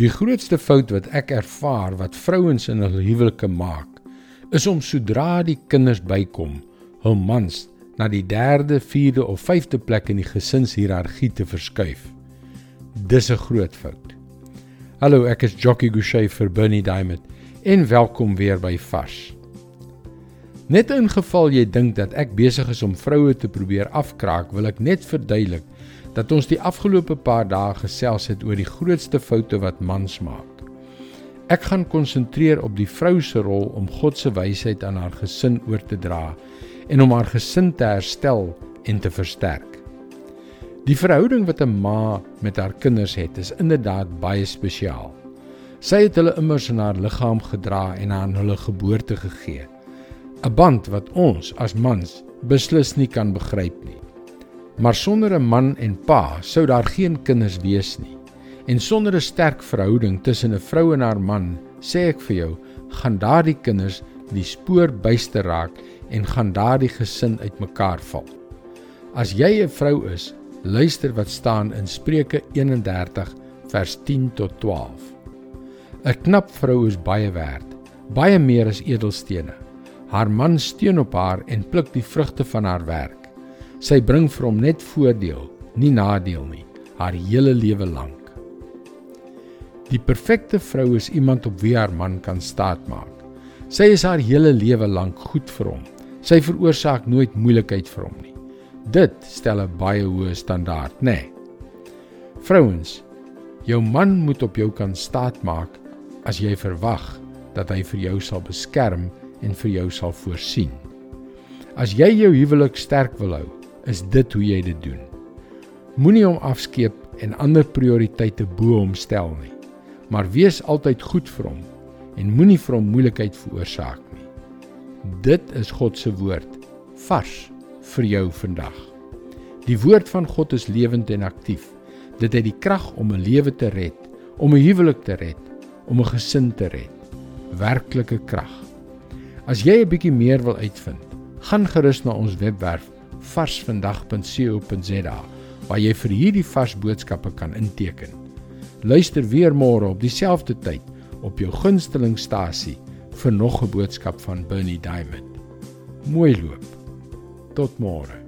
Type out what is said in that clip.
Die grootste fout wat ek ervaar wat vrouens in hul huwelike maak, is om sodra die kinders bykom, hul mans na die 3de, 4de of 5de plek in die gesinshierargie te verskuif. Dis 'n groot fout. Hallo, ek is Jockey Gouchee vir Bernie Diamond en welkom weer by Vars. Net in geval jy dink dat ek besig is om vroue te probeer afkraak, wil ek net verduidelik dat ons die afgelope paar dae gesels het oor die grootste foute wat mans maak. Ek gaan konsentreer op die vrou se rol om God se wysheid aan haar gesin oor te dra en om haar gesin te herstel en te versterk. Die verhouding wat 'n ma met haar kinders het, is inderdaad baie spesiaal. Sy het hulle immers in haar liggaam gedra en aan hulle geboorte gegee. 'n band wat ons as mans beslis nie kan begryp nie. Maar sonder 'n man en pa sou daar geen kinders wees nie. En sonder 'n sterk verhouding tussen 'n vrou en haar man, sê ek vir jou, gaan daardie kinders die spoor byste raak en gaan daardie gesin uitmekaar val. As jy 'n vrou is, luister wat staan in Spreuke 31 vers 10 tot 12. 'n Knap vrou is baie werd, baie meer as edelstene. Haar man steun op haar en pluk die vrugte van haar werk. Sy bring vir hom net voordeel, nie nadeel nie, haar hele lewe lank. Die perfekte vrou is iemand op wie haar man kan staatmaak. Sy is haar hele lewe lank goed vir hom. Sy veroorsaak nooit moeilikheid vir hom nie. Dit stel 'n baie hoë standaard, nê? Nee. Vrouens, jou man moet op jou kan staatmaak as jy verwag dat hy vir jou sal beskerm en vir jou sal voorsien. As jy jou huwelik sterk wil hou, is dit hoe jy dit doen. Moenie hom afskeep en ander prioriteite bo hom stel nie, maar wees altyd goed vir hom en moenie vir hom moeilikheid veroorsaak nie. Dit is God se woord vars vir jou vandag. Die woord van God is lewend en aktief. Dit het die krag om 'n lewe te red, om 'n huwelik te red, om 'n gesin te red. Werklike krag. As jy 'n bietjie meer wil uitvind, gaan gerus na ons webwerf varsvandag.co.za waar jy vir hierdie vars boodskappe kan inteken. Luister weer môre op dieselfde tyd op jou gunstelingstasie vir nog 'n boodskap van Bernie Diamond. Mooi loop. Tot môre.